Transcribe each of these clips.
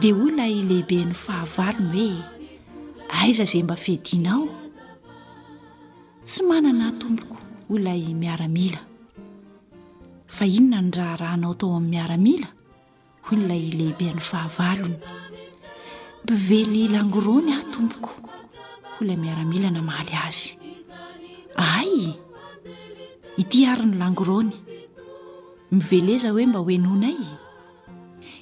Dia hoy ilay lehiben'ny fahavalony hoe, Aiza izay mba fiadianao? Tsy manana aho tompoko, hoy ilay miaramila. Fa inona ny raharahanao tao amin'ny miaramila? hoy ilay lehiben'ny fahavalony. Mpively langorony aho tompoko, hoy ilay miaramila namaly azy. Ay! Ity ary ny langorony. Miveleza hoe mba hohenoinay?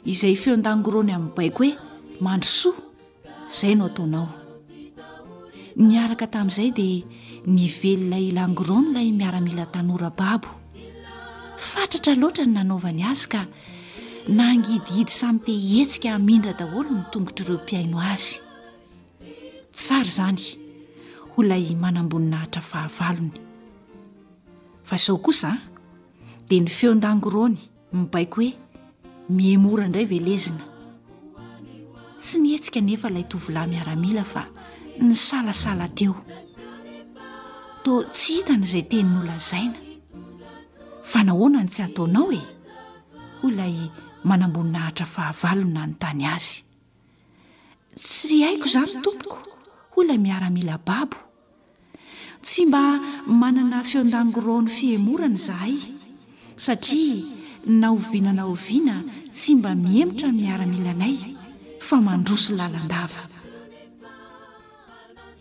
izay feon-dangorony amin'ny baiko hoe mandrosoa izay no ataonao niaraka tamin'izay dia nivelona i langorony ilay miaramila tanora babo fatratra loatra ny nanaovany azy ka nangidihidy samy te hihetsika hamindra daholo ny tongotr'ireo mpiaino azy tsara izany ho ilay manamboninahitra fahavalony fa izao kosa dia ny feon-dangorony Mibaiko hoe mihemora indray ve lezina? Tsy nihetsika anefa ilay tovolahy miaramila fa nisalasala teo. Toa tsy hitany izay teny nolazaina. Fa nahoana no tsy ataonao e? hoy ilay manamboninahitra fahavalo nanontany azy. Tsy haiko izany tompoko, hoy ilay miaramila babo. Tsy mba manana feon-dangorraon'ny fihemorana izahay, satria na oviana na oviana tsy mba mihemotra ny miaramilanay fa mandroso lalandava.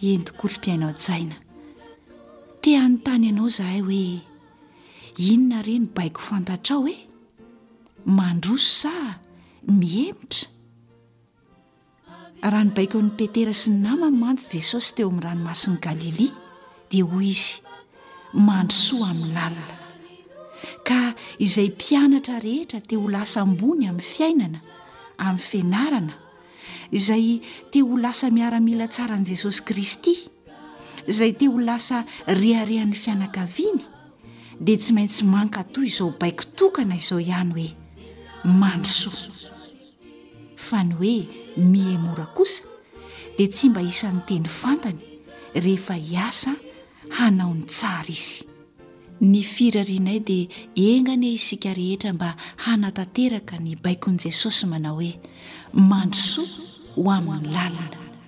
Ento Kory-Mpiainao Jaina, te hanontany anao izahay hoe inona re no baiko fantatrao e? Mandroso sa mihemotra? Raha nibaiko an'i Petera sy ny namany mantsy Jesosy teo amin'ny ranomasin'i Galilia, dia hoy izy, Mandrosoa amin'ny lalina. Ka izay mpianatra rehetra te ho lasa ambony amin'ny fiainana, amin'ny fianarana, izay te ho lasa miaramila tsaran'i Jesosy Kristy, izay te ho lasa reharehan'ny fianakaviany, dia tsy maintsy mankatò izao baiko tokana izao ihany hoe, Mandrosoa. fa ny hoe mihe mora kosa dia tsy mba isan'ny teny fantany rehefa hiasa hanao ny tsara izy ny firarianay dia enga anie isika rehetra mba hanatanteraka ny baikon'i jesosy manao hoe mandrosoa ho amin'ny lalana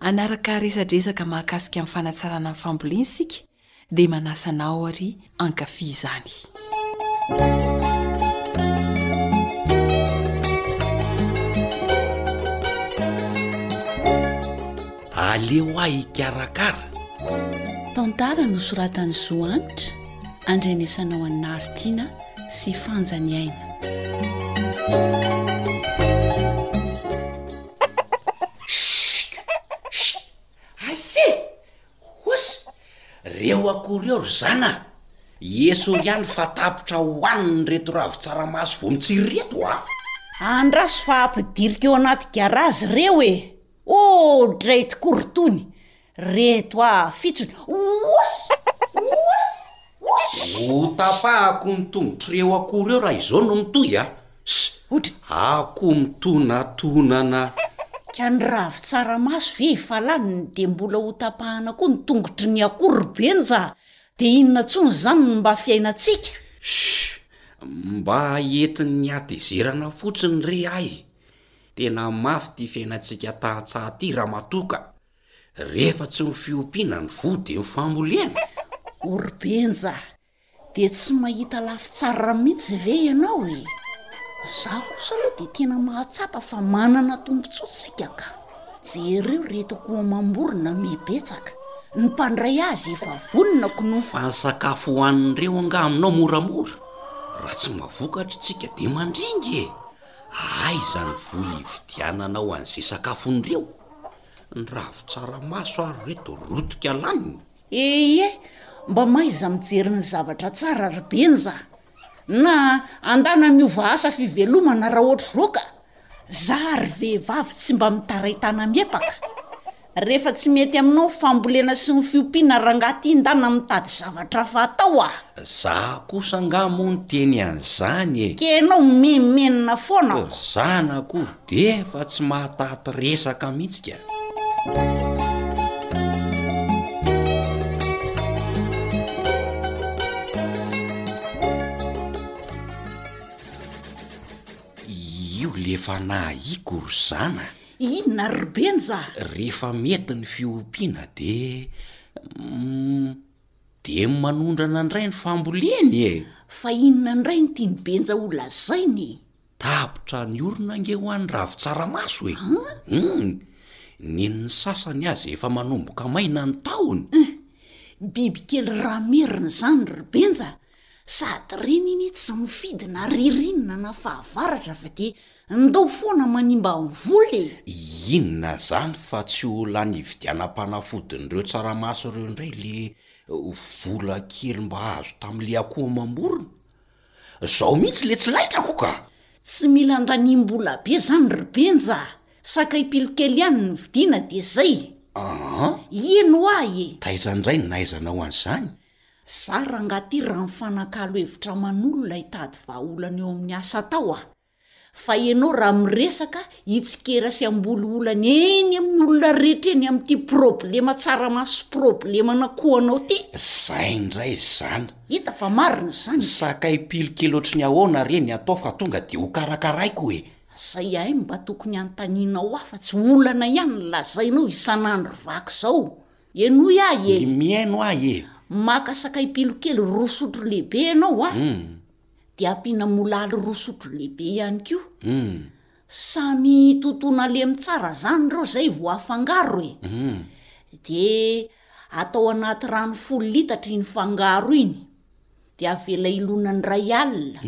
Hanaraka resadresaka mahakasika ny fanatsarana ny fambolena isika dia manasa anao ary hankafy izany. Aleo ahy hikarakara. Tantara nosoratan'i Zo Hanitra, andrenesanao an'i Naharitina sy Fanja Niaina. Aisy e! Os! Reo akoho reo ry zana a! Esory ihany fa tapitra hohaniny reto ravin-tsaramaso vao mitsiry reto a! Andraso fa ampidiriko eo anaty garazy reo e! Oodray tokoa ry tony! Reto a fitsony oas oas oas. Ho tapahako ny tongotr'ireo akoho ireo raha izao no mitohy a! Ss! Odry! Akoho mitonatonana! Ka ny ravin-tsaramaso ve efa lany dia mbola ho tapahana koa ny tongotry ny akoho ry Benja! Dia inona tsony izany no mba fiainantsika? Ss! Mba entin'ny hatezerana fotsiny re ay! Tena mafy ity fiainantsika tantsaha ity ramatoa ka! Rehefa tsy ho fiompiana ny voa dia ho fambolena? O ry Benja, dia tsy mahita lafitsarra mihitsy ve ianao e? Izaho kosa aloha dia tena mahatsapa fa manana tombontsoa tsika ka. Jereo reto akoho amam-borona mibetsaka, ny mpandray azy efa vonona knou. Fa ny sakafo hohanin'ireo angaha aminao moramora? Raha tsy mavokatra isika dia mandringa e! Aiza ny vola hividiananao an'izay sakafon'ireo? Ny ravin-tsaramaso ary re to rotika laniny. Eie, mba maiza mijery ny zavatra tsara ry Benja a! Na andana miova asa fivelomana raha ohatr'izao ka! Za ry vehivavy tsy mba mitaraitana miepaka. Rehefa tsy mety aminao ny fambolena sy ny fiompiana rangaha ty ndana mitady zavatra hafa atao a! Za kosa angaha moa no teny an'izany e! Ke ianao mimenona foana aho. Zana akory. Dia efa tsy mahataty resaka mihitsy ka. le efa nahiko ry zana inona ry benja rehefa mety ny fiompiana de mm, de manondrana indray ny famboleny e fa inona indray ny tiany benja ho lazainy Tapitra ny orona ange ho an'ny ravin-tsaramaso e! Humm! Nen'ny sasany aza efa manomboka maina ny tahony! Humm! Bibikely ramerina izany ry Benja a! Sady ireny anie tsy mifidy na ririnina na fahavaratra fa dia ndao foana manimba vola e! Inona izany fa tsy ho lany hividianam-panafodin'ireo tsaramaso ireo indray ilay vola kely mba azo tamin'ilay akoho amam-borona? Zao mihitsy letsy laitrako ka! Tsy mila andaniam-bola be zany ry Benja a! Sakay pilo kely ihany no vidiana dia zay e! Aa! Hiheno ho ahy e! Taiza ndray no nahaizanao an'zany? Za rangah ty raha mifanakalo hevitra aman'olona hitady vahaolana eo amin'ny asa atao a! Fa ianao raha miresaka hitsikera sy hamboly olana eny amin'ny olona rehetra eny amin'ity problema tsaramaso sy probleman'akoho anao ity. Zay indray zany. Hita fa marina izany e. Sakay pily kely ohatry ny ahoana re ny atao fa tonga dia ho karakaraiko e. Zay ahay no mba tokony hanontanianao ahy fa tsy olana ihany no lazainao isan'andro vaky izao. Henoy ahy e. Mihaino ahy e. Maka sakay pily kely roa sotro lehibe ianao a. Hum. dia ampiana molaly roa sotro lehibe ihany koa samy totoina lemy tsara zany reo zay vao afangaro e de atao anaty rano folo litatra iny fangaro iny de avela hilona ndray alina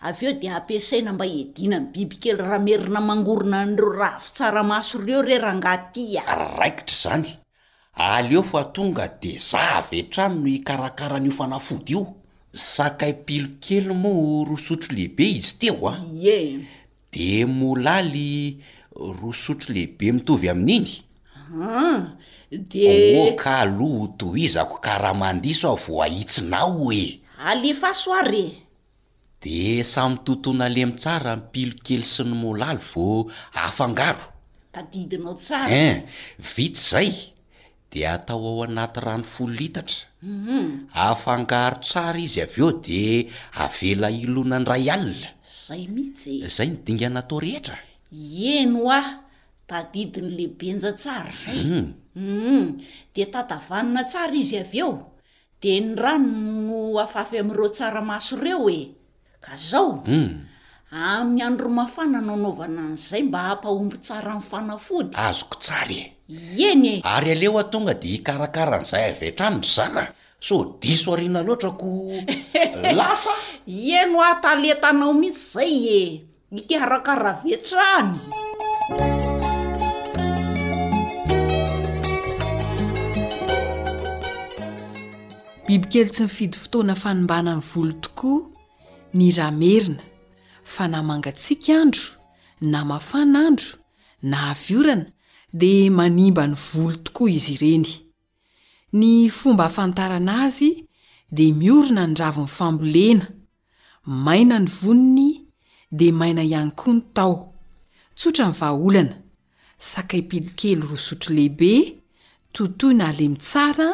avy eo de ampiasaina mba hiadiana am biby kely raha merina mangorona an'ireo ravin-tsaramaso ireo re rangah ty a. Raikitra izany. Aleo fa tonga de za avy hatrany no hikarakara an'io fanafody io. Sakay pilo kely moa roa sotro lehibe izy teo a! Ie. De molaly roa sotro lehibe mitovy amin'iny? An! De. Ok aloha ho tohizako ka raha mandiso aho voahitsinao e! Alefaso ary e! De samy totoina lemy tsara ny pilo kely sy ny molaly vao afangaro. Tadidinao tsara. Hein, vita izay de atao ao anaty rano folo litatra. Afangaro tsara izy avy eo de avela hilona indray alina. Zay mihitsy e. Zay ny dingana atao rehetra. Ieny hoa, tadidy ny lebenja tsara izay. Hum. Dia tatavanina tsara izy avy eo Dia ny rano no afafy amin'ireo tsaramaso ireo e! Ka zao, amin'ny andro mafana no anaovana an'izay mba hampahomby tsara ny fanafody. Azoko tsara e! Ieny e! Ary aleo aho tonga dia hikarakara an'izay avy hatrany ry zana a! Sao diso aoriana loatra ko lafo a! Ieny hoa talentanao mihitsy izay e! Mikarakara avy hatrany. Bibikely tsy mifidy fotoana fanimbana ny volo tokoa ny ramerina fa na mangatsiaka andro na mafana andro na avy orana dia manimba ny volo tokoa izy ireny. Ny fomba ahafantarana azy dia miorina ny ravin'ny fambolena, maina ny voniny dia maina ihany koa ny taho. Tsotra ny vahaolana, sakay pilokely roa sotro lehibe, totoina halemy tsara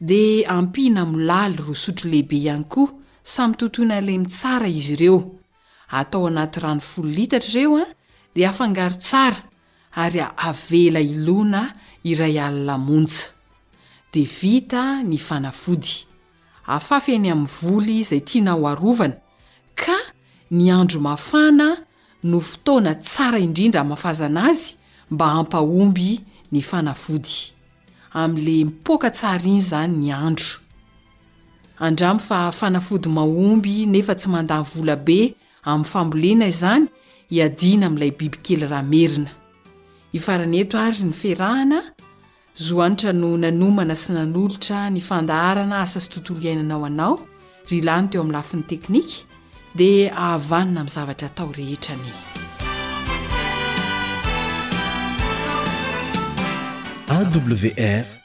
dia ampiana molaly roa sotro lehibe ihany koa, samy totoina halemy tsara izy ireo. Atao anaty rano folo litatra ireo dia afangaro tsara. ary avela hilona iray alina monja. Dia vita ny fanafody. Afafy eny amin'ny voly izay tianao arovana, ka ny andro mafana no fotoana tsara indrindra hamafazana azy mba hampahomby ny fanafody. Amlé mipoaka tsara iny izany ny andro. Andramo fa fanafody mahomby nefa tsy mandany vola be Amin'ny fambolena izany iadiana amin'ilay bibikely ramerina. Hifarana eto ary ny ferahana, Zo Hanitra no nanomana sy nanolotra ny fandaharana Asa sy Tontolo Iainana ho anao, ry Lany teo amin'ny lafiny teknika, dia havanona amin'ny zavatra atao rehetra anie. AWR.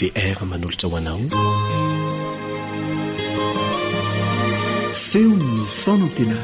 wr manolotra ho anao feon'ny faonantena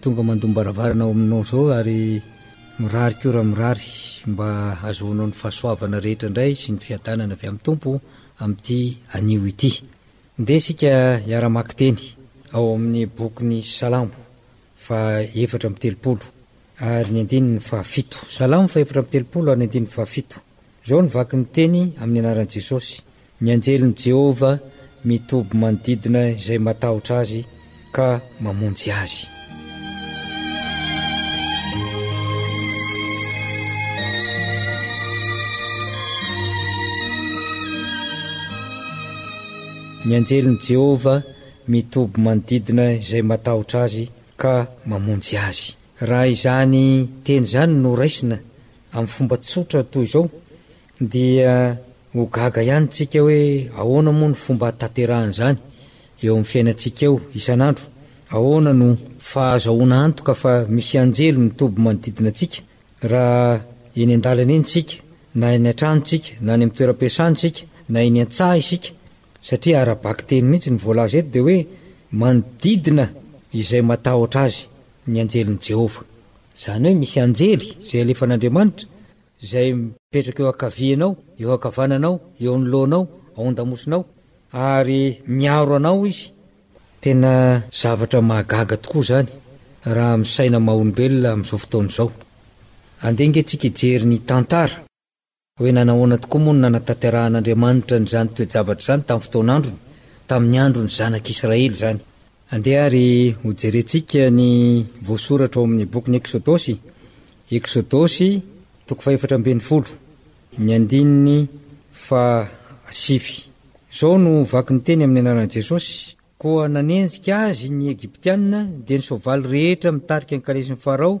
Tonga mandom-baravarana ao aminao zao ary mirary ko ra mirary mba azoanao ny fahasoavana rehetra indray sy ny fiadanana avy amin'ny Tompo amin'ity anio ity. Ndeha isika hiara-maki teny ao amin'ny bokin'ny Salamo faha efatra amby telopolo ary ny andininy faha fito. Salamo faha efatra amby telopolo ary ny andininy faha fito. Izao no vaky ny teny amin'ny anaran'i Jesosy, Ny anjelin'i Jehovah mitoby manodidina izay matahotra azy ka mamonjy azy. Ny anjelin'i Jehovah mitoby manodidina izay matahotra azy ka mamonjy azy. Raha izany teny izany no raisina Amin'ny fomba tsotra toy izao dia ho gaga ihany isika hoe ahoana moa ny fomba hatanterahan'izany eo amin'ny fiainantsika eo isan'andro? Ahoana no. Fahazahoana antoka fa misy anjely mitoby manodidina antsika raha eny an-dalana eny isika, na any an-trano isika, na any amin'ny toeram-piasana isika, na eny an-tsaha isika? Satria ara-bakiteny mihitsy ny voalaza eto dia hoe manodidina izay matahotra azy ny anjelin'i Jehovah. Izany hoe misy anjely izay alefan'Andriamanitra, izay mipetraka eo ankavianao, eo ankavananao, eo anoloanao, ao an-damosinao, ary miaro anao izy. Tena zavatra mahagaga tokoa izany raha misaina maha-olombelona amin'izao fotoana izao. Andeha ange tsika hijery ny tantara. Hoe nanahoana tokoa moa no nanatanterahan'Andriamanitra an'izany toe-javatra izany tamin'ny fotoan'androny, tamin'ny andron'ny Zanak'i Israely izany? Andeha àry hojerentsika ny voasoratra ao amin'ny bokin'ny Eksodosy, Eksodosy toko fahefatra ambin'ny folo, ny andininy fahasivy. Izao no vaky ny teny amin'ny anaran'i Jesosy, Koa nanenjika azy ny Egyptiana, dia ny soavaly rehetra mitarika ny kalesin'i Farao,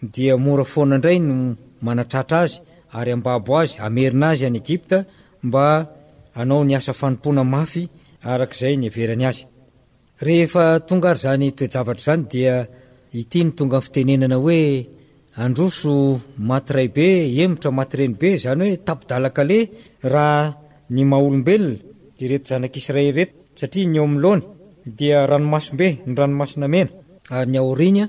dia mora foana indray no manatratra azy ary hambabo azy, hamerina azy any Egypta mba hanao ny asa fanompoana mafy araka izay niheverany azy. Rehefa tonga ary izany toe-javatra izany dia ity no tonga fitenenana hoe, Handroso maty ray be, hemotra maty reny be, izany hoe tapi-dalan-kaleha raha ny maha olombelona ireto zanak'i Israely ireto, satria ny eo amin'ny laony dia ranomasom-be, ny Ranomasina Mena, ary ny aoriany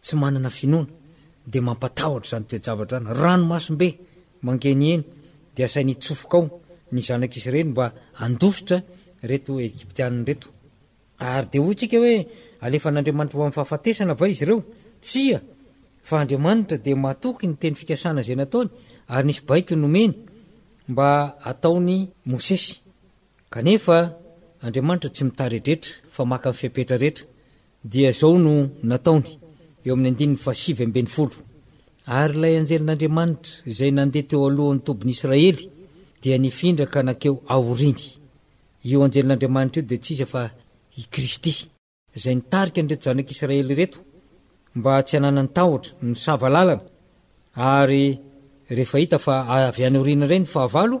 tsy manana finoana dia mampatahotra izany toe-javatra izany, ranomasom-be mangeniheny dia asainy hitsofoka ao ny zanak' Isiraely mba handositra ireto Egyptiana ireto. Ary dia hoy isika hoe, Alefan'ny Andriamanitra ho amin'ny fahafatesana va izy ireo? Tsia, fa Andriamanitra dia matoky ny teny fikasana izay nataony, ary nisy baiko nomeny mba hataon'i Mosesy. Kanefa Andriamanitra tsy mitaredretra fa maka ny fepetra rehetra, dia izao no nataony, eo amin'ny andininy fahasivy ambin'ny folo, Ary ilay anjelin'Andriamanitra izay nandeha teo alohan'ny tobin'Israely dia nifindra ka nankeo aoriany. Io anjelin'Andriamanitra io dia tsy iza fa i Kristy, izay nitarika an'ireto zanak'Israely ireto mba tsy hananany tahotra, nisava lalana, ary rehefa hita fa avy any aoriana indray ny fahavalo,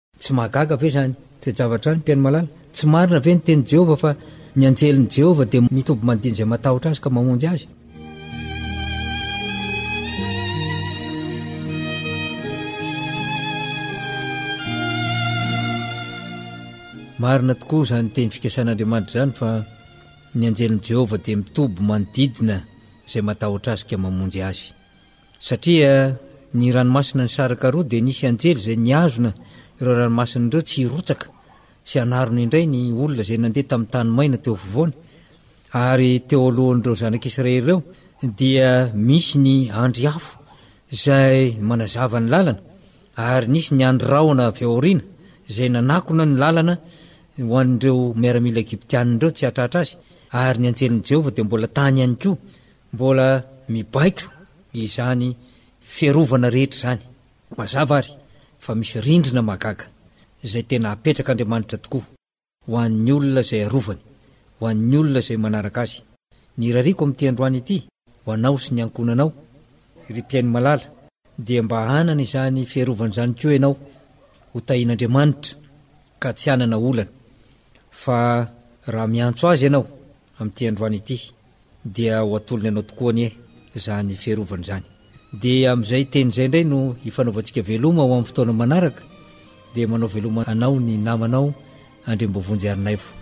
Tsy mahagaga ve izany? Toe-javatra any Mpianimalala. Tsy marina ve ny tenin'i Jehovah fa ny anjelin'i Jehovah dia mitoby manodidina izay matahotra azy ka mamonjy azy? Marina tokoa izany teny fikasan'Andriamanitra izany fa ny anjelin'i Jehovah dia mitoby manodidina izay matahotra azy ka mamonjy azy. Satria ny ranomasina nisaraka roa dia nisy anjely izay nihazona ireo ranomasina ireo tsy hirotsaka sy hanarona indray ny olona izay nandeha tamin'ny tany maina teo afovoany ary teo alohan'ireo zanak'Israely ireo dia misy ny andry afo izay manazava ny lalana ary nisy ny andry rahona avy aoriana izay nanakona ny lalana ho an'ireo miaramila Egyptiana ireo tsy hahatratra azy ary ny anjelin'i Jehovah dia mbola tany ihany koa Mbola mibaiko izany fiarovana rehetra izany. Mazava ary fa misy rindrina mahagaga izay tena apetrak'Andriamanitra tokoa ho an'ny olona izay arovany, ho an'ny olona izay manaraka Azy. Ny irariako amin'ity androany ity ho anao sy ny ankohonanao, ry mpihaino malala, dia mba hanana izany fiarovana izany koa ianao, ho tahin'Andriamanitra ka tsy hanana olana. Fa raha miantso Azy ianao amin'ity androany ity, Dia ho atolony anao tokoa anie izany fiarovana izany. Dia amin'izay teny izay indray no hifanaovantsika veloma ho amin'ny fotoana manaraka. Dia manao veloma anao ny namanao Andriamboavonjiarinaivo.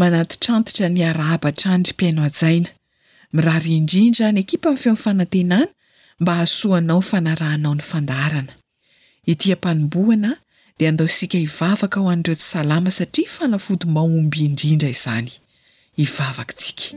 Manantitrantitra ny arahaba hatrany ry mpihaino hajaina. Mirary indrindra ny ekipan'ny feon'ny fanantenana mba hahasoa anao fanarahanao ny fandaharana. Ety am-panombohana dia andao isika hivavaka ho an'ireo tsy salama satria fanafody mahomby indrindra izany. Hivavaka isika.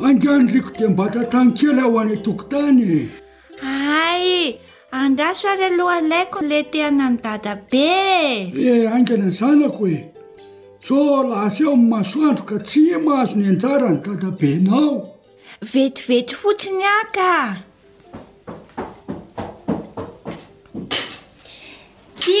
Andrany reko dia mba tantany kely aho any an-tokotany e! Hay! Andraso ary aloha alaiko le te hanan'i dada be e! Be haingana ny zanako e! Sao lasa eo amin'ny masoandro ka tsy mahazo ny anjaran'i dada benao! Vetivety fotsiny aho ka! Ty!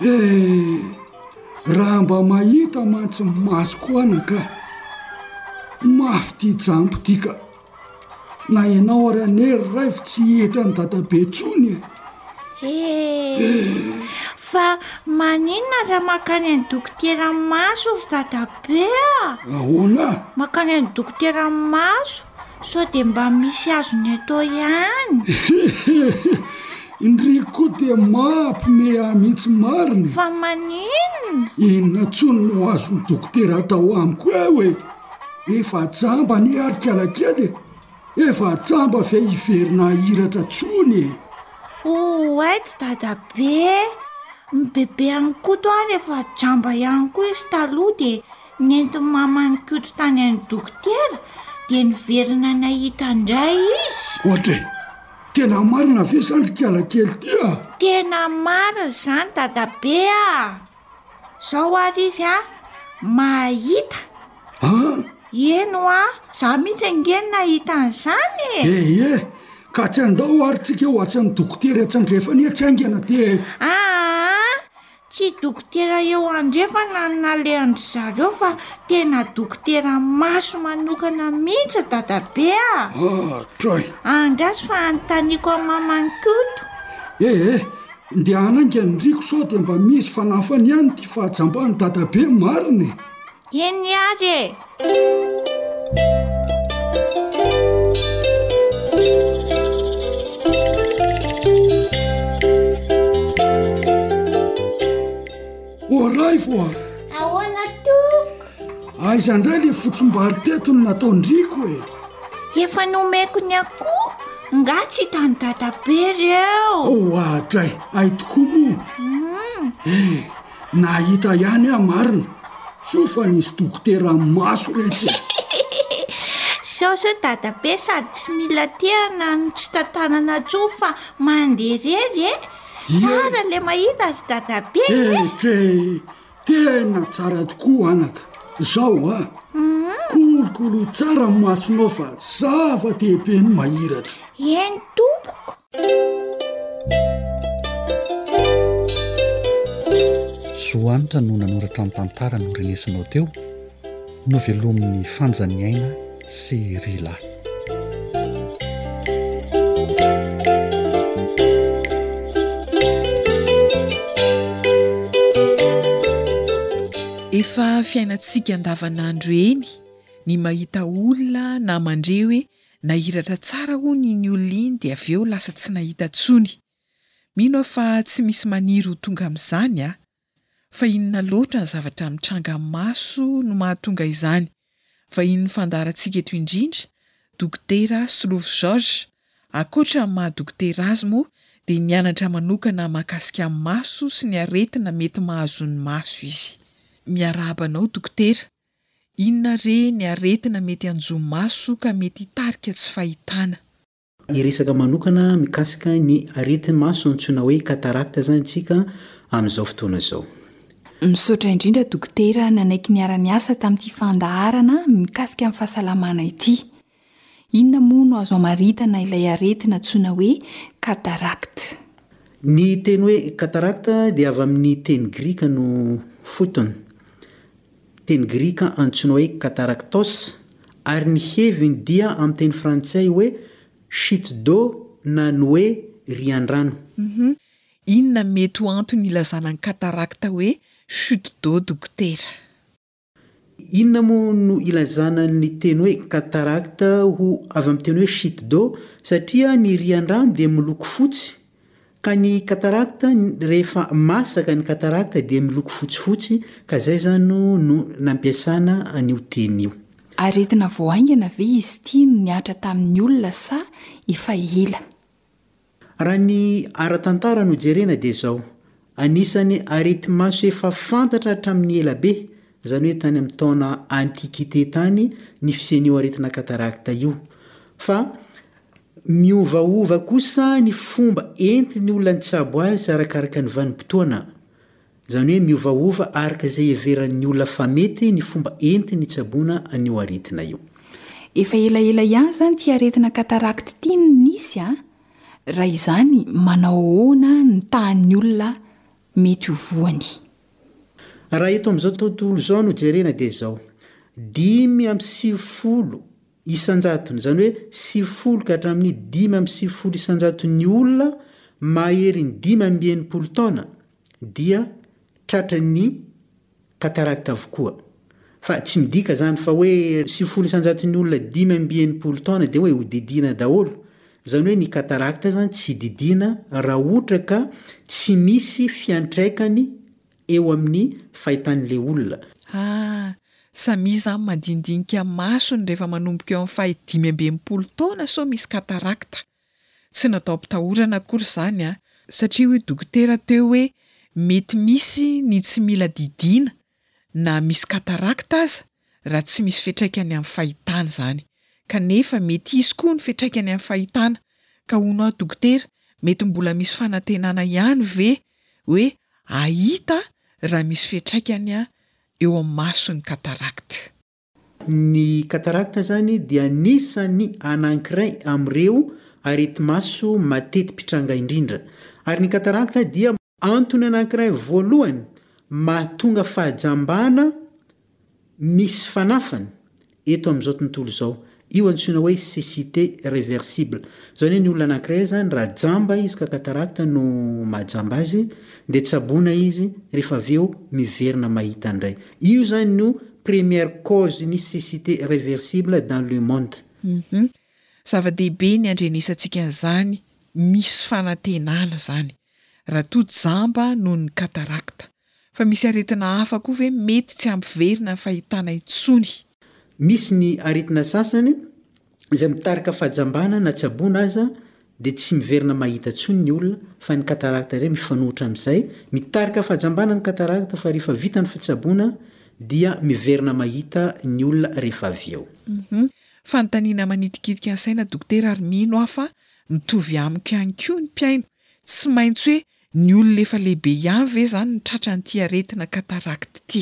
Eh! Raha mba mahita mantsy ny masoko ana ka! Mafy ty jamboko ty ka! Na ianao ary anie ry raivo tsy hihety an'i Dadabe intsony e! Eh! Fa maninona raha mankany an'i dokotera maso ry Dadabe a? Ahoana? Mankany an'i dokotera maso. Sao dia mba misy azony atao ihany? Hihihihihih! Ndry koa dia mampme ahy mihitsy marina! Fa maninona? Inona tsony no azon'ny dokotera atao amiko eo e? Efa jamba anie ary kiala kely e! Efa jamba ve hiverina hahiratra tsony e? Oaity dadabe! Mibebe an'i Koto ary efa jamba ihany koa izy taloha dia. Nentin'i Mama an'i Koto tany amin'ny dokotera dia niverina nahita indray izy. Ohatra e! Tena marina ve izany ry kialakely ty a? Tena marina izany Dadabe a! Izao ary izy a, mahita. An? Eny hoa, izaho mihitsy ange no nahita an'izany e! Ee, ka tsy andao ary tsika ho atsin'ny dokotera tsy andrefany etsy haingana dia e! Aa! Tsy dokotera eo andrefana no nalehan-dry zareo fa tena dokotera maso manokana mihitsy dadabe a! Troy! Andraso fa anontaniako an'i maman'i Koto. Eh eh, ndehana haingana indriako sao dia mba misy fanafany ihany ity fahajamban'i dadabe marina e! Eny ary e! Oaray vo a! Ahoana tompoko? Aiza indray le fotsim-bary teto no nataon-driko e? Efa nomeko ny akoho, nga tsy hitan'i dadabe reo? Oadray, hay tokoa moa! Eh! Nahita ihany aho marina sao fa nisy dokotera maso retsy e! Sao zao dadabe sady tsy mila tehana no tsy tantanana intsony fa mandeha irery e! Tsara ilay mahita ry dadabe e! Etre! Tena tsara tokoa anaka! Zao a! Kolokolo tsara ny masonao fa zava-dehibe ny mahiratra! Eny tompoko! Zo Hanitra no nanoratra ny tantara norenesinao teo, novelomin'i Fanja ny aina sy Rila. Efa fiainantsika andavanandro eny ny mahita olona na mandre hoe Nahiratra tsara hono iny olona iny dia avy eo lasa tsy nahita intsony. Mino aho fa tsy misy maniry ho tonga amin'izany a! Fa inona loatra ny zavatra mitranga maso no mahatonga izany? Vahinin'ny fandaharantsika eto indrindra, Dokotera Solofo Georges, ankoatra ny maha dokotera azy moa dia nianatra manokana mahakasika ny maso sy ny aretina mety mahazo ny maso izy. Miarahaba anao Dokotera. Inona re ny aretina mety hanjo maso ka mety hitarika tsy fahitana? Hiresaka manokana mikasika ny areti-maso antsoina hoe cataracte izany isika amin'izao fotoana izao. Misaotra indrindra Dokotera nanaiky niara-niasa tamin'ity fandaharana mikasika ny fahasalamana ity. Inona moa no azo amaritana ilay aretina antsoina hoe katarakta? Ny teny hoe katarakta dia avy amin'ny teny grika no fotony, teny grika antsoina hoe kataraktos, ary ny heviny dia amin'ny teny frantsay hoe chute d'eau na ny hoe rian-drano. Humm, inona mety ho antony ilazana ny katarakta hoe chute d'eau dokotera? Inona moa no ilazana ny teny hoe cataracte ho avy amin'ny teny hoe chute d'eau? Satria ny rian-drano dia miloko fotsy ka ny cataracte rehefa masaka ny cataracte dia miloko fotsifotsy ka izay izany no nampiasana an'io teny io. Aretina vao haingana ve izy ity no nihatra tamin'ny olona sa efa ela? Raha ny ara-tantara no jerena dia izao, anisan'ny areti-maso efa fantatra hatramin'ny ela be, izany hoe tany amin'ny taona antiquité tany ny fisian'io aretina cataracte io. Fa miovaova kosa ny fomba entin'ny olona an-tsabo azy arakaraka ny vanim-potoana. Izany hoe miovaova araka izay heveran'ny olona fa mety ny fomba entiny hitsaboana an'io aretina io. Efa elaela ihany izany ity aretina cataracte ity no nisy a! Raha izany manao ahoana ny tahan'ny olona mety ho voany? Raha eto amin'izao tontolo izao no jerena dia izao, dimy amby sivifolo isan-jatony, izany hoe sivifolo ka hatramin'ny dimy amby sivifolo isan-jaton'ny olona maherin dimy amby enimpolo taona dia tratry ny katarakta avokoa. Fa tsy midika izany fa hoe sivifolo isan-jaton'ny olona dimy amby enimpolo taona dia hoe hodidiana daholo, izany hoe ny katarakta izany tsy didiana raha ohatra ka tsy misy fiantraikany eo amin'ny fahitan'ilay olona. Ah, samia izany mandinidinika ny masony rehefa manomboka eo amin'ny faha dimy amby enimpolo taona sao misy katarakta. Tsy nataom-pitahorana akory izany an, satria hoy dokotera teo hoe mety misy ny tsy mila didiana na misy katarakta aza raha tsy misy fiatraikany amin'ny fahitana izany. Kanefa mety hisy koa ny fiatraikany amin'ny fahitana. Ka hono aho dokotera, mety mbola misy fanantenana ihany ve hoe ahita raha misy fiantraikany eo amin'ny maso ny cataracte. Ny cataracte izany dia anisan'ny anankiray amin'ireo areti-maso mateti-pitranga indrindra, ary ny cataracte dia antony anankiray voalohany mahatonga fahajambana misy fanafany eto amin'izao tontolo izao. Io antsoina hoe cecite reversible. Izany hoe ny olona anankiray izany raha jamba izy ka cataracte no mahajamba azy dia tsaboina izy rehefa avy eo miverina mahita indray. Io izany no première cause ny cecite reversible dans le monde. Hum. Zava-dehibe ny andrenesantsika an'izany, misy fanantenana izany. Ratoa jamba noho ny cataracte. Fa misy aretina hafa koa ve mety tsy hampiverina ny fahitana intsony? Misy ny aretina sasany izay mitarika fahajambana na tsaboana aza dia tsy miverina mahita intsony ny olona fa ny cataracte indray mifanohitra amin'izay, mitarika fahajambana ny cataracte fa rehefa vita ny fitsaboana dia miverina mahita ny olona rehefa avy eo. Humm. Fanontaniana manitikitika ny saina dokotera ary mino aho fa mitovy amiko ihany koa ny mpihaino, tsy maintsy hoe Ny olona efa lehibe ihany ve izany no tratra an'ity aretina cataracte ity?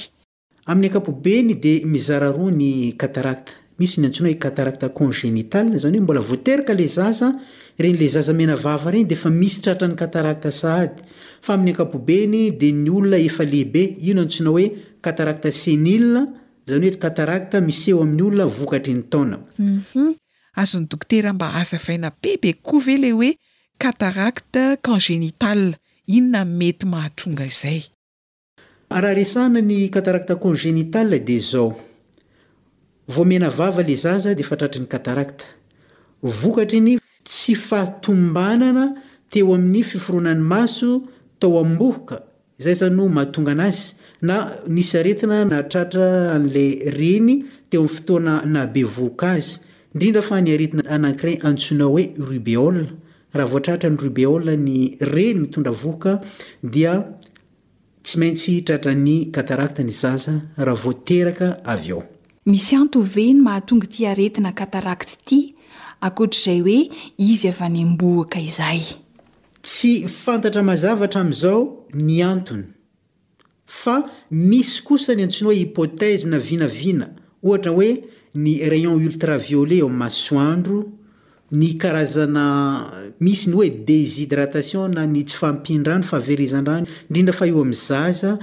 Amin'ny ankapobeny dia mizara roa ny cataracte. Misy ny antsoina hoe cataracte congénitale, izany hoe mbola vao teraka ilay zaza, ireny ilay zaza mena vava ireny dia efa misy tratran'ny cataracte sahady. Fa amin'ny ankapobeny dia ny olona efa lehibe, io no antsoina hoe cataracte sénile, izany hoe cataracte miseho amin'ny olona vokatry ny taona. Hum hum. Azon'ny dokotera mba azavaina bebe koa ve ilay hoe cataracte congénitale? Inona no mety mahatonga izay? Raha resahana ny cataracte congénitale dia izao, vao menavava ilay zaza dia efa tratry ny cataracte. Vokatry ny tsy fahatombanana teo amin'ny fiforonan'ny maso tao am-bohoka Izay izany no mahatonga anazy na nisy aretina nahatratra an'ilay reny teo amin'ny fotoana nahabevohoka azy, indrindra fa ny aretina anankiray antsoina hoe rubéole. Raha vao tratra ny rubéole ny reny mitondra vohoka dia tsy maintsy tratran'ny cataracte ny zaza raha vao teraka avy ao. Misy antony ve ny mahatonga ity aretina cataracte ity ankoatr'izay hoe izy avy any am-bohoka izay? Tsy fantatra mazava hatramin'izao ny antony, fa misy kosa ny antsoina hoe hypothèse na vinavina, ohatra hoe ny rayons ultraviolets eo amin'ny masoandro, ny karazana misy ny hoe déshydratation na ny tsy fahampian-drano, fahaverezan-drano, indrindra fa eo amin'ny zaza,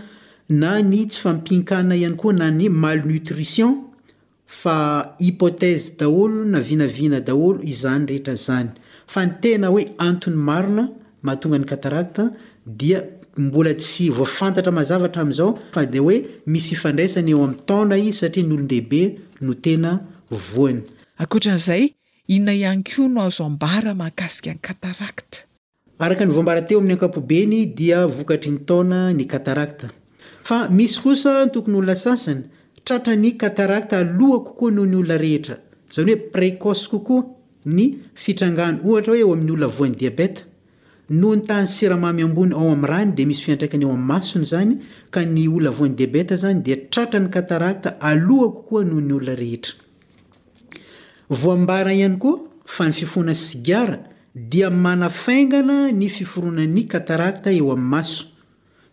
na ny tsy fahampian-kanina ihany koa na ny malnutrition, Fa hypothèse daholo na vinavina daholo izany rehetra zany. Fa ny tena hoe antony marina mahatonga ny cataracte dia mbola tsy voafantatra mazava hatramin'izao fa dia hoe misy ifandraisany eo amin'ny taona izy satria ny olon-dehibe no tena voany. Ankoatran'izay, inona ihany koa no azo ambara mahakasika ny cataracte? Araka ny voambara teo amin'ny ankapobeny dia vokatry ny taona ny katarakta. Fa misy kosa antokon'olona sasany tratra ny katarakta aloha kokoa noho ny olona rehetra, izany hoe précoce kokoa ny fitrangany, ohatra hoe eo amin'ny olona voan'ny diabeta. Noho ny tahan'ny siramamy ambony ao amin'ny rany dia misy fiantraikany eo amin'ny masony izany ka ny olona voan'ny diabeta izany dia tratra ny katarakta aloha kokoa noho ny olona rehetra. Voambara ihany koa fa ny fifoana sigara dia manafaingana ny fiforonan'ny katarakta eo amin'ny maso,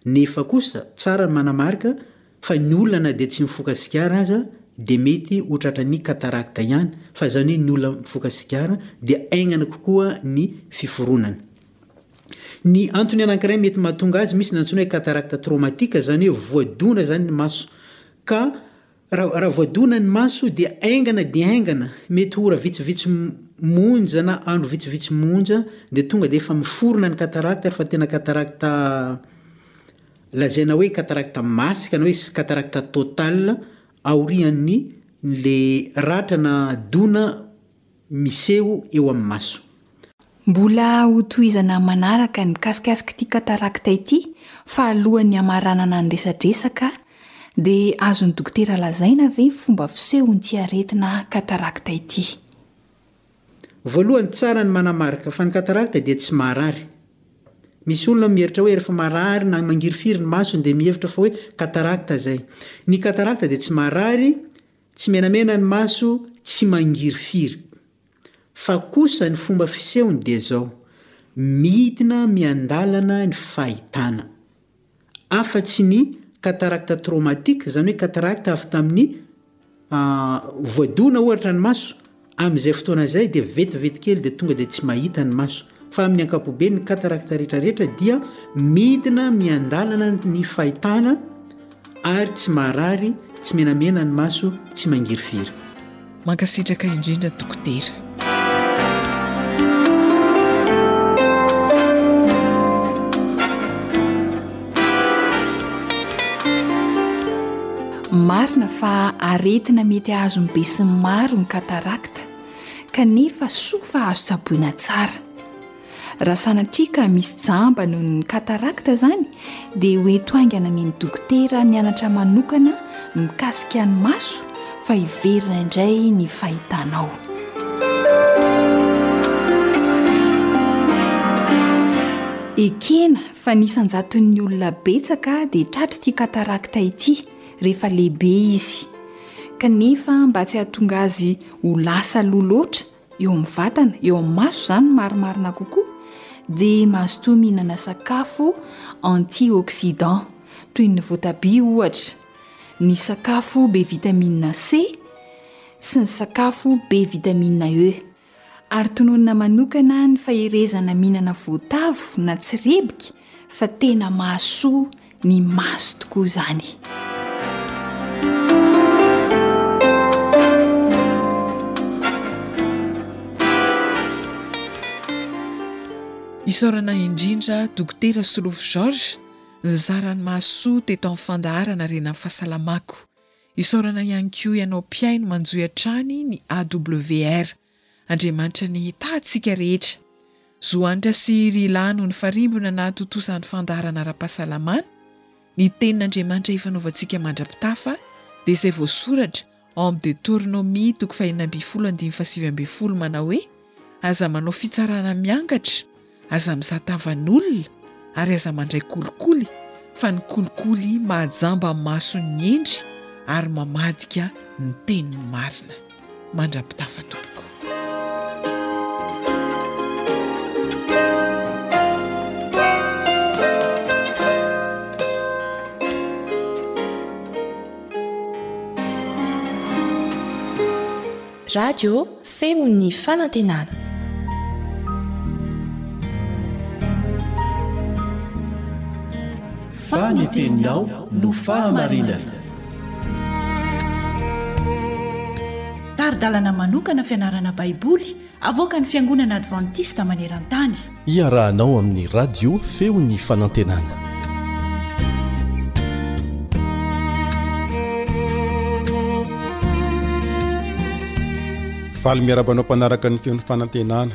nefa kosa tsara ny manamarika fa ny olona na dia tsy mifoka sigara aza dia mety ho tratran'ny katarakta ihany, fa izany hoe ny olona mifoka sigara dia haingana kokoa ny fiforonana. Ny antony anankiray mety mahatonga azy misy ny antsoina hoe katarakta traumatique, izany hoe voadona izany ny maso ka Raha voadona ny maso dia haingana dia haingana, mety ora vitsivitsy monja na andro vitsivitsy monja dia tonga dia efa miforona ny cataracte ary fa tena cataracte lazaina hoe cataracte masika na hoe cataracte totale aorian'ny le ratra na dona miseho eo amin'ny maso. Mbola hotohizana manaraka ny mikasikasik'ity katarakta ity fa alohan'ny hamaranana ny resadresaka dia azon'ny dokotera lazaina ve ny fomba fisehon'ity aretina katarakta ity? Voalohany tsara ny manamarika fa ny katarakta dia tsy maharary. Misy olona mieritra hoe rehefa marary na mangirifiry ny masony dia mihevitra fa hoe katarakta izay. Ny katarakta dia tsy maharary. Tsy menamena ny maso tsy mangirifiry. Fa kosa ny fomba fisehony dia izao, midina miandalana ny fahitana. Afa-tsy ny cataracte traumatique, izany hoe cataracte avy tamin'ny voadona ohatra ny maso, Amin'izay fotoana izay dia vetivety kely dia tonga dia tsy mahita ny maso. Fa amin'ny ankapobeny ny katarakta rehetrarehetra dia midina miandalana ny fahitana ary tsy maharary, tsy menamena ny maso, tsy mangirifiry. Mankasitraka indrindra Dokotera. Marina fa aretina mety hahazo ny besinimaro ny katarakta, kanefa soa fa azo tsaboina tsara. Raha sanatria ka misy jamba noho ny katarakta izany, dia ho ento haingana any amin'ny dokotera nianatra manokana mikasika ny maso fa hiverina indray ny fahitanao. Ekena Fa ny isan-jaton'ny olona betsaka dia tratry ity katarakta ity rehefa lehibe izy, kanefa mba tsy hahatonga azy ho lasa lo loatra eo amin'ny vatana, eo amin'ny maso izany marimarina kokoa, dia mazotoa mihinana sakafo antioxydant, toy ny voatabia ohatra, ny sakafo be vitamina C sy ny sakafo be vitamina E. ary tononina manokana ny faherezana mihinana voatavo na tsiribika fa tena mahasoa ny maso tokoa izany. Isaorana indrindra Dokotera Solofo Georges nizara ny mahasoa teto amin'ny fandaharana Renan'ny Fahasalamako. Isaorana ihany koa ianao mpihaino manjohy hatrany ny AWR. Andriamanitra ny tahantsika rehetra. Zo Anitra sy Rilà no nifarimbona nahatontosa ny fandaharana ara-pahasalamana. Ny Tenin'Andriamanitra hifanaovantsika mandra-pitafa dia izay voasoratra ao amin'ny Deteronomia toko fahenina ambin'ny folo andininy fahasivy ambin'ny folo manao hoe, Aza manao fitsarana miangatra, Aza mizaha tavan'olona ary aza mandray kolikoly fa ny kolikoly mahajamba ny mason'ny hendry ary mamadika ny tenin'ny marina. Mandrapitafa tompoko. Radio feo ny fanantenana. Fa ny teninao no fahamarinana. Tari-dalana manokana fianarana Baiboly avoakan'ny Fiangonana Advantista maneran-tany. Iarahanao amin'ny Radio Feon'ny Fanantenana. Faly miaraba anao mpanaraka ny feon'ny fanantenana.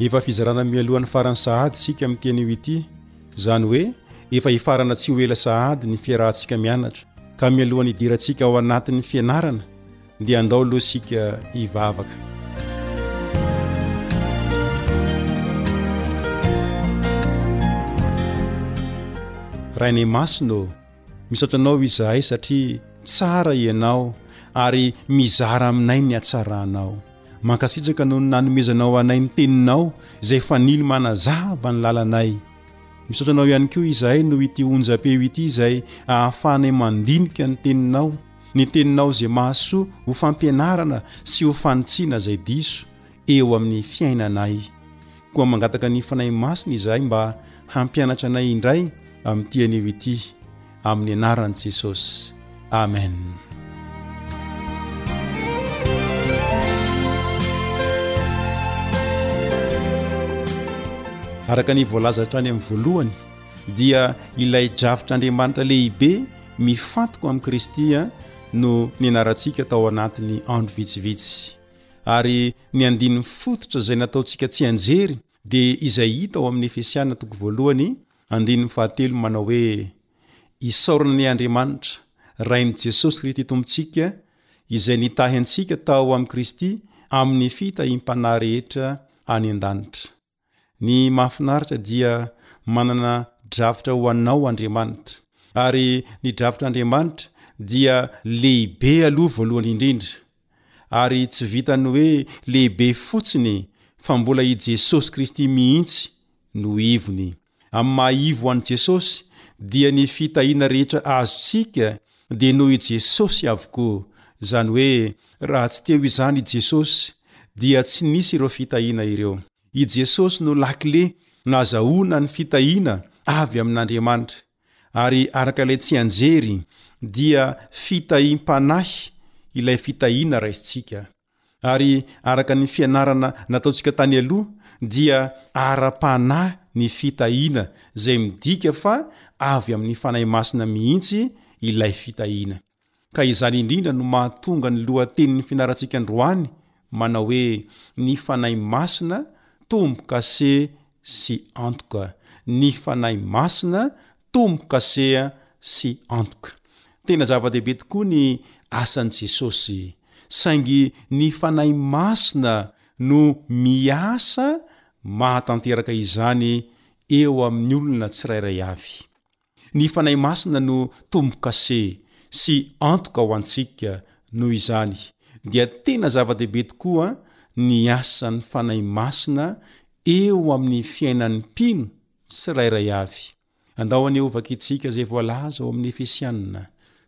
Efa fizarana mialoha ny faran'ny sahady isika amin'ny teny io ity. Izany hoe efa hifarana tsy ho ela sahady ny fiarahantsika mianatra. Ka mialoha ny hidirantsika ao anatin'ny fianarana dia andao aloha isika hivavaka rainay masina ô misaotra anao izahay satria tsara ianao ary mizara aminay ny hatsaranao mankasitraka noho ny nanomezanao anay ny teninao izay fanily manazava ny lalanay misaotra anao ihany koa izahay noho ity onjam-peo ity izay ahafahanay mandinika ny teninao Ny teninao izay mahasoa ho fampianarana sy ho fanitsiana izay diso eo amin'ny fiainanay. Koa mangataka ny Fanahy Masina izahay mba hampianatra anay indray amin'ity anio ity. Amin'ny anaran'i Jesosy. Amen. araka ny voalaza hatrany amin'ny voalohany dia ilay drafitr'Andriamanitra lehibe Mifantoko amin'i Kristy no nianarantsika tao anatin'ny andro vitsivitsy. Ary ny andininy fototra izay nataontsika tsianjery dia izay hita ao amin'ny Efesiana toko voalohany, andininy fahatelo manao hoe Isaorana ny Andriamanitra, Rain'i Jesosy Kristy Tompontsika, izay nitahy antsika tao amin'i Kristy amin'ny fitahiam-panahy rehetra any an-danitra. Ny mahafinaritra dia manana drafitra ho anao Andriamanitra. Ary ny drafitr'Andriamanitra dia lehibe aloha voalohany indrindra. Ary tsy vitan'ny hoe lehibe fotsiny fa mbola i Jesosy Kristy mihitsy no ivony. Amin'ny maha ivo an'i Jesosy, dia ny fitahiana rehetra azontsika dia noho i Jesosy avokoa. Izany hoe, raha tsy teo izany i Jesosy, dia tsy nisy ireo fitahiana ireo. I Jesosy no lakile nazahoana ny fitahiana avy amin'Andriamanitra, ary araka ilay tsianjery, dia fitahiam-panahy ilay fitahiana raisintsika. Ary araka ny fianarana nataontsika tany aloha dia ara-panahy ny fitahiana izay midika fa avy amin'ny Fanahy Masina mihitsy ilay fitahiana. Ka izany indrindra no mahatonga ny lohatenin'ny fianarantsika androany manao hoe ny Fanahy Masina tombo-kase sy antoka, ny Fanahy Masina Tombo-kase sy antoka. Tena zava-dehibe tokoa ny asan'i Jesosy, saingy ny fanahy masina no miasa mahatanteraka izany eo amin'ny olona tsirairay avy. Ny fanahy masina no tombo-kase sy antoka ho antsika, noho izany dia tena zava-dehibe tokoa ny asan'ny fanahy masina eo amin'ny fiainan'ny mpino tsirairay avy. Andao anie ho vakintsika izay voalaza ao amin'ny Efesiana,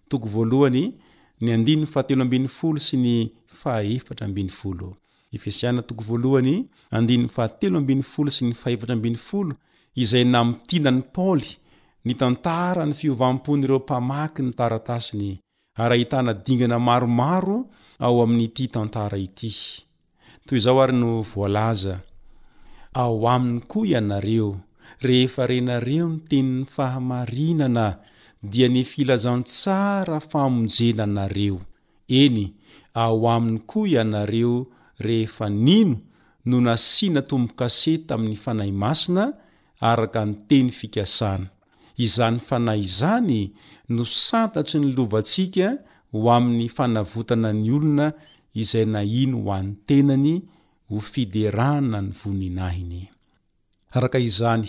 toko voalohany, ny andininy fahatelo ambin'ny folo sy ny fahaefatra ambin'ny folo. Efesiana toko voalohany, andininy fahatelo ambin'ny folo sy ny fahefatra ambin'ny folo, izay namintinan'i Paoly nitantara ny fiovam-pon'ireo mpamaky ny taratasiny ary ahitana dingana maromaro ao amin'ity tantara ity. Toy izao ary no voalaza, Ao aminy koa ianareo, rehefa renareo ny tenin'ny fahamarinana, dia ny filazantsara famonjena anareo, eny, ao aminy koa ianareo rehefa nino no nasiana tombo-kase tamin'ny Fanahy Masina araka ny teny fikasana. Izany fanahy izany no santatry ny lovantsika ho amin'ny fanavotana ny olona izay nahino ho an'ny tenany ho fiderana ny voninahiny. Araka izany,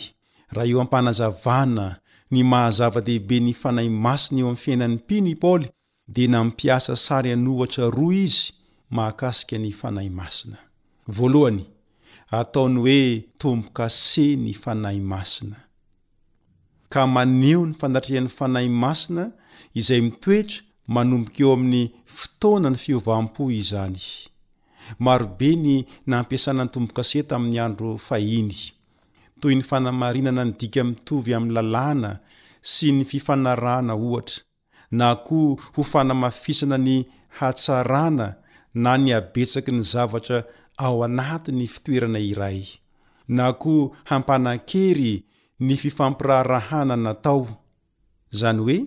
raha eo am-panazavana ny maha-zava-dehibe ny Fanahy Masina eo amin'ny fiainan'ny mpino i Paoly, dia nampiasa sary an'ohatra roa izy mahakasika ny Fanahy Masina. Voalohany, ataony hoe tombo-kase ny Fanahy Masina, ka maneho ny fanatrehan'ny Fanahy Masina izay mitoetra manomboka eo amin'ny fotoanan'ny fiovam-po izany. Marobe ny nampiasana ny tombo-kase tamin'ny andro fahiny, toy ny fanamarinana ny dika mitovy amin'ny lalàna sy ny fifanarahana, ohatra. na koa ho fanamafisana ny hatsarana na ny habetsaky ny zavatra ao anatin'ny fitoerana iray, na koa hampanan-kery ny fifampiraharahana natao, izany hoe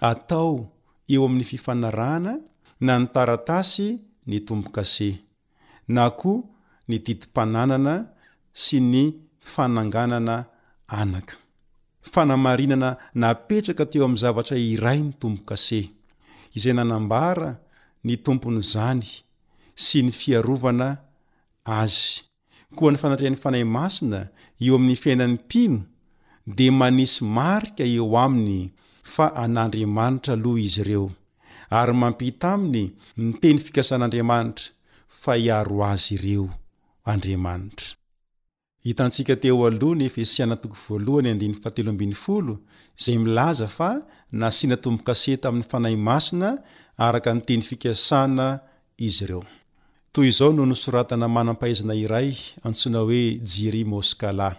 atao eo amin'ny fifanarahana na ny taratasy ny tombo-kase. na koa ny didim-pananana sy ny fananganana anaka. Fanamarinana napetraka teo amin'ny zavatra iray ny tombo-kase, izay nanambara ny tompon'izany sy ny fiarovana azy. Koa ny fanatrehan'ny Fanahy Masina eo amin'ny fiainan'ny mpino dia manisy marika eo aminy fa an'Andriamanitra aloha izy ireo, ary mampita aminy ny teny fikasan'Andriamanitra fa hiaro azy ireo Andriamanitra. Hitantsika teo aloha ny Efesiana toko voalohany andininy fahatelo ambin'ny folo izay milaza fa nasiana tombo-kase tamin'ny Fanahy Masina araka ny teny fikasana izy ireo. Toy izao no nosoratana manam-pahaizana iray antsoina hoe Jiri Moskala,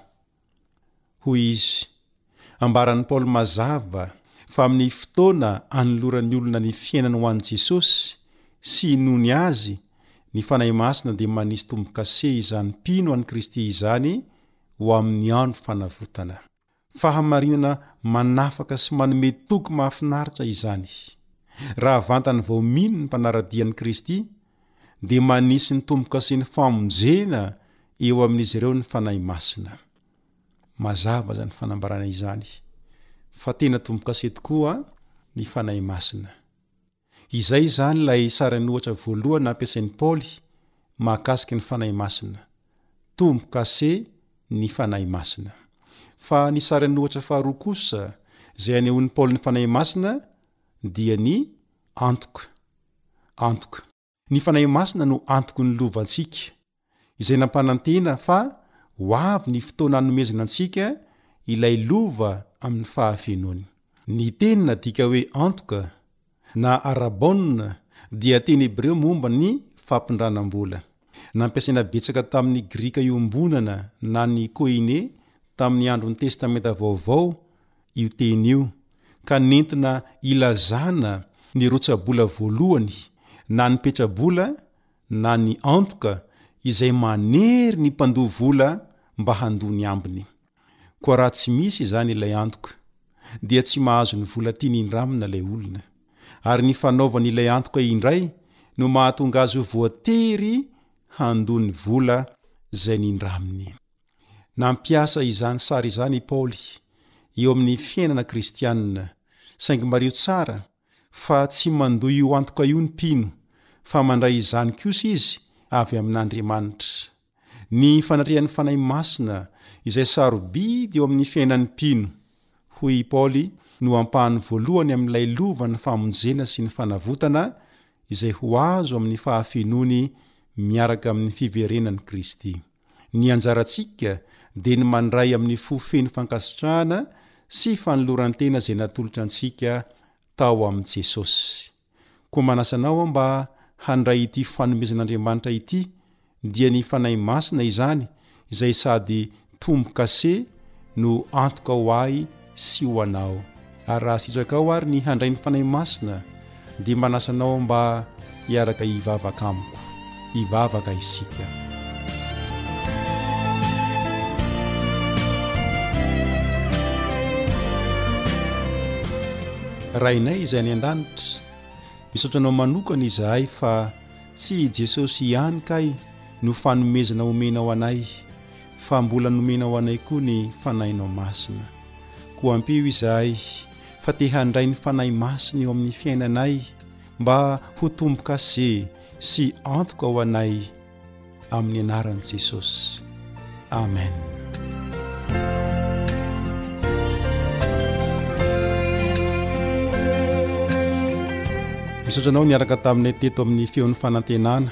Hoy izy, Ambaran'i Paoly mazava fa amin'ny fotoana anoloran'ny olona ny fiainany ho an'i Jesosy sy hinoany azy, ny fanahy masina dia manisy tombo-kase izany mpino an'i Kristy izany ho amin'ny andro fanavotana. Fahamarinana manafaka sy manome toky mahafinaritra izany! Raha vantany vao mino ny mpanara-dia an'i Kristy dia manisy ny tombo-kasen'ny famonjena eo amin'izy ireo ny Fanahy Masina. Mazava izany fanambarana izany fa tena tombo-kase tokoa ny Fanahy Masina. Izay izany ilay sarin'ohatra voalohany nampiasain'i Paoly mahakasika ny Fanahy Masina, tombo-kase ny Fanahy Masina. Fa ny sarin'ohatra faharoa kosa izay anehoan'i Paoly ny Fanahy Masina dia ny antoka antoka. Ny Fanahy Masina no antoky ny lovantsika, izay nampanantena fa ho avy ny fotoana hanomezana antsika ilay lova amin'ny fahafenoany. Ny teny nadika hoe antoka, na arrabon, dia teny hebreo momba ny fampindranam-bola. Nampiasaina betsaka tamin'ny Grika iombonana na ny koiné tamin'ny andron'ny Testamenta Vaovao io teny io ka nentina ilazana ny rotsa-bola voalohany na ny petra-bola na ny antoka izay manery ny mpandoa vola mba handoa ny ambiny. Koa raha tsy misy izany ilay antoka dia tsy mahazo ny vola tiany indramina ilay olona. Ary ny fanaovany ilay antoka indray no mahatonga azy ho voatery handoa ny vola izay nindraminy. Nampiasa izany sary izany i Paoly eo amin'ny fiainana kristianina, saingy mariho tsara fa tsy mandoa io antoka io ny mpino, fa mandray izany kosa izy avy amin'Andriamanitra. Ny fanarian'ny Fanahy Masina izay sarobidy eo amin'ny fiainan'ny mpino, hoy i Paoly, no ampahany voalohany amin'ilay lovan'ny famonjena sy ny fanavotana izay ho azo amin'ny fahafenoany miaraka amin'ny fiverenan'i Kristy. Ny anjarantsika dia ny mandray amin'ny fo feno fankasitrahana sy fanoloran-tena izay natolotra antsika tao amin'i Jesosy. Koa manasa anao aho mba handray ity fanomezan'Andriamanitra ity, dia ny Fanahy Masina izany izay sady tombo-kase no antoka ho ahy sy ho anao. Ary raha sitrakao ary ny handray ny Fanahy Masina dia manasa anao mba hiaraka hivavaka amiko. Hivavaka isika. Rainay izay any an-danitra, misaotra anao manokana izahay fa tsy i Jesosy ihany kay no fanomezana omenao anay fa mbola nomenao anay koa ny Fanahinao Masina. Koa ampio izahay fa te handray ny Fanahy Masina eo amin'ny fiainanay mba ho tombo-kase sy antoka ho anay, amin'ny anaran'i Jesosy. Amen. Misaotra anao niaraka taminay teto amin'ny feon'ny fanantenana.